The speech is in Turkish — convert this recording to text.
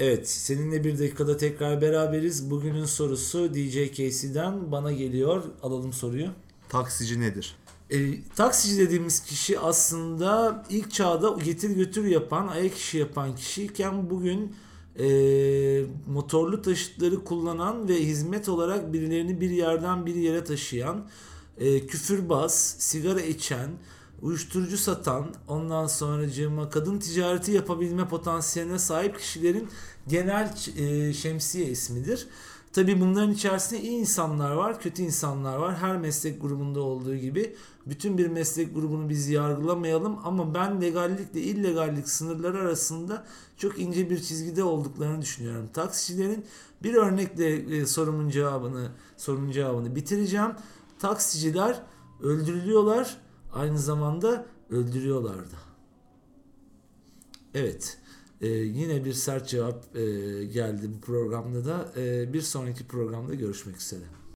Evet, seninle bir dakikada tekrar beraberiz. Bugünün sorusu DJ Casey'den bana geliyor. Alalım soruyu. Taksici nedir? E, taksici dediğimiz kişi aslında ilk çağda getir götür yapan, ayak işi yapan kişiyken bugün e, motorlu taşıtları kullanan ve hizmet olarak birilerini bir yerden bir yere taşıyan, e, küfürbaz, sigara içen, uyuşturucu satan, ondan sonracığıma kadın ticareti yapabilme potansiyeline sahip kişilerin genel e, şemsiye ismidir. Tabi bunların içerisinde iyi insanlar var, kötü insanlar var. Her meslek grubunda olduğu gibi bütün bir meslek grubunu biz yargılamayalım ama ben legallikle illegallik sınırları arasında çok ince bir çizgide olduklarını düşünüyorum. Taksicilerin bir örnekle e, sorumun cevabını sorumun cevabını bitireceğim. Taksiciler öldürülüyorlar, aynı zamanda öldürüyorlar da. Evet. Ee, yine bir sert cevap e, geldi bu programda da. Ee, bir sonraki programda görüşmek üzere.